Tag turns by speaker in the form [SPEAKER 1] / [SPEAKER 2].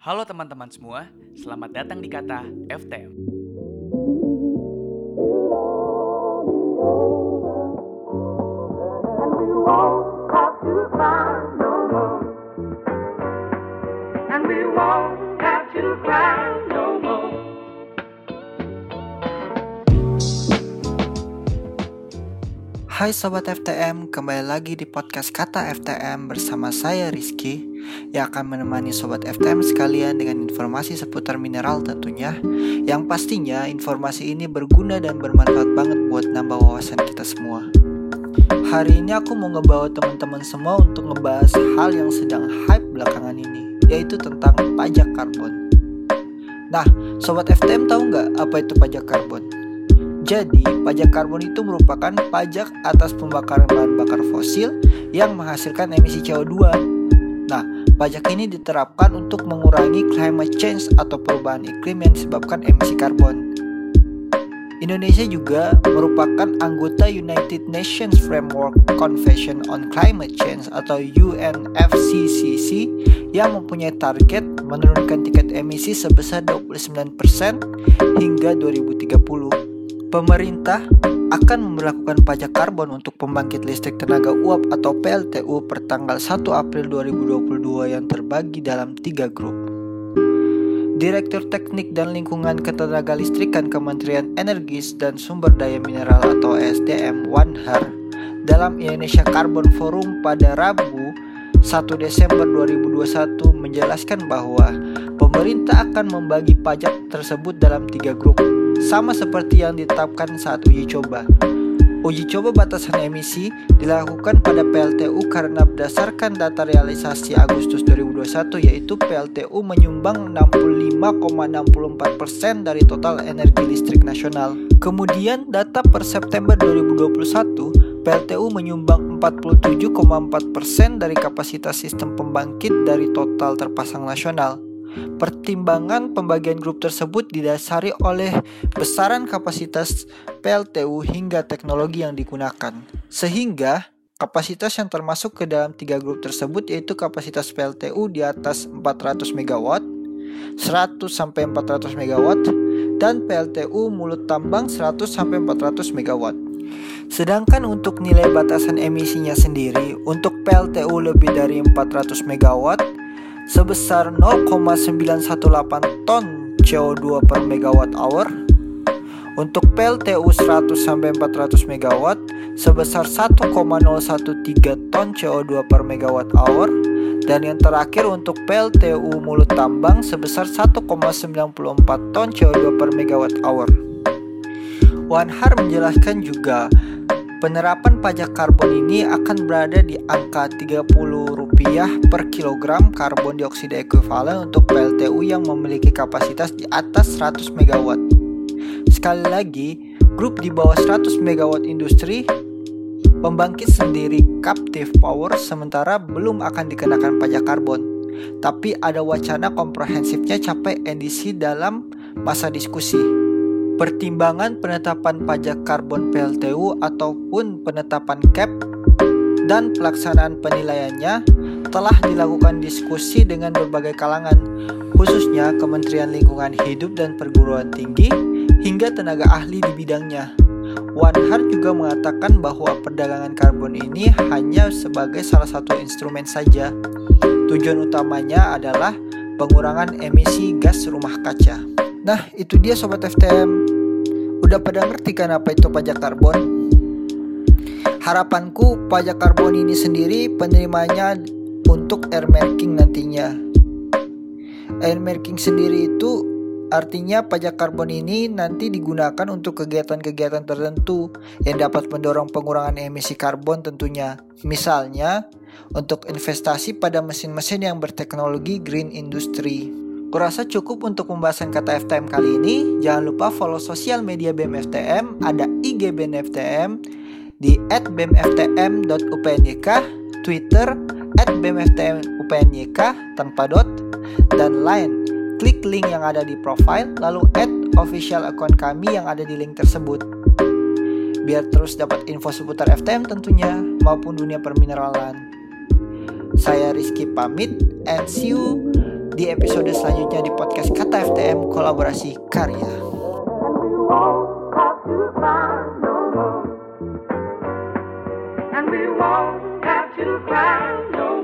[SPEAKER 1] Halo teman-teman semua, selamat datang di Kata FTM.
[SPEAKER 2] Hai Sobat FTM, kembali lagi di podcast Kata FTM bersama saya Rizky yang akan menemani Sobat FTM sekalian dengan informasi seputar mineral tentunya. Yang pastinya informasi ini berguna dan bermanfaat banget buat nambah wawasan kita semua. Hari ini aku mau ngebawa teman-teman semua untuk ngebahas hal yang sedang hype belakangan ini yaitu tentang pajak karbon. Nah, Sobat FTM tahu nggak apa itu pajak karbon? Jadi, pajak karbon itu merupakan pajak atas pembakaran bahan bakar fosil yang menghasilkan emisi CO2. Nah, pajak ini diterapkan untuk mengurangi climate change atau perubahan iklim yang disebabkan emisi karbon. Indonesia juga merupakan anggota United Nations Framework Convention on Climate Change atau UNFCCC yang mempunyai target menurunkan tingkat emisi sebesar 29% hingga 2030. Pemerintah akan memperlakukan pajak karbon untuk pembangkit listrik tenaga uap atau PLTU per tanggal 1 April 2022 yang terbagi dalam tiga grup. Direktur Teknik dan Lingkungan Ketenagalistrikan Kementerian Energi dan Sumber Daya Mineral atau SDM Wanhar dalam Indonesia Carbon Forum pada Rabu 1 Desember 2021 menjelaskan bahwa pemerintah akan membagi pajak tersebut dalam tiga grup sama seperti yang ditetapkan saat uji coba. Uji coba batasan emisi dilakukan pada PLTU karena berdasarkan data realisasi Agustus 2021 yaitu PLTU menyumbang 65,64% dari total energi listrik nasional. Kemudian data per September 2021 PLTU menyumbang 47,4% dari kapasitas sistem pembangkit dari total terpasang nasional. Pertimbangan pembagian grup tersebut didasari oleh besaran kapasitas PLTU hingga teknologi yang digunakan. Sehingga kapasitas yang termasuk ke dalam tiga grup tersebut yaitu kapasitas PLTU di atas 400 MW, 100 sampai 400 MW, dan PLTU mulut tambang 100 sampai 400 MW. Sedangkan untuk nilai batasan emisinya sendiri untuk PLTU lebih dari 400 MW sebesar 0,918 ton CO2 per megawatt hour. Untuk PLTU 100 sampai 400 MW sebesar 1,013 ton CO2 per megawatt hour dan yang terakhir untuk PLTU mulut tambang sebesar 1,94 ton CO2 per megawatt hour. Wanhar menjelaskan juga Penerapan pajak karbon ini akan berada di angka Rp30 per kilogram karbon dioksida ekuivalen untuk PLTU yang memiliki kapasitas di atas 100 MW. Sekali lagi, grup di bawah 100 MW industri pembangkit sendiri captive power sementara belum akan dikenakan pajak karbon. Tapi ada wacana komprehensifnya capai NDC dalam masa diskusi. Pertimbangan penetapan pajak karbon PLTU ataupun penetapan CAP dan pelaksanaan penilaiannya telah dilakukan diskusi dengan berbagai kalangan, khususnya Kementerian Lingkungan Hidup dan Perguruan Tinggi hingga tenaga ahli di bidangnya. Wanhar juga mengatakan bahwa perdagangan karbon ini hanya sebagai salah satu instrumen saja. Tujuan utamanya adalah pengurangan emisi gas rumah kaca. Nah, itu dia sobat FTM. Udah pada ngerti kan apa itu pajak karbon? Harapanku pajak karbon ini sendiri penerimanya untuk air marking nantinya. Air marking sendiri itu artinya pajak karbon ini nanti digunakan untuk kegiatan-kegiatan tertentu yang dapat mendorong pengurangan emisi karbon tentunya. Misalnya untuk investasi pada mesin-mesin yang berteknologi green industry. Kurasa cukup untuk pembahasan kata FTM kali ini. Jangan lupa follow sosial media BEM FTM, ada IG BEM FTM di @bemftm.upnyk, Twitter @bemftmupnyk tanpa dot dan lain. Klik link yang ada di profile lalu add official account kami yang ada di link tersebut. Biar terus dapat info seputar FTM tentunya maupun dunia permineralan. Saya Rizky pamit and see you di episode selanjutnya di podcast Kata FTM Kolaborasi Karya.
[SPEAKER 3] And to cry. No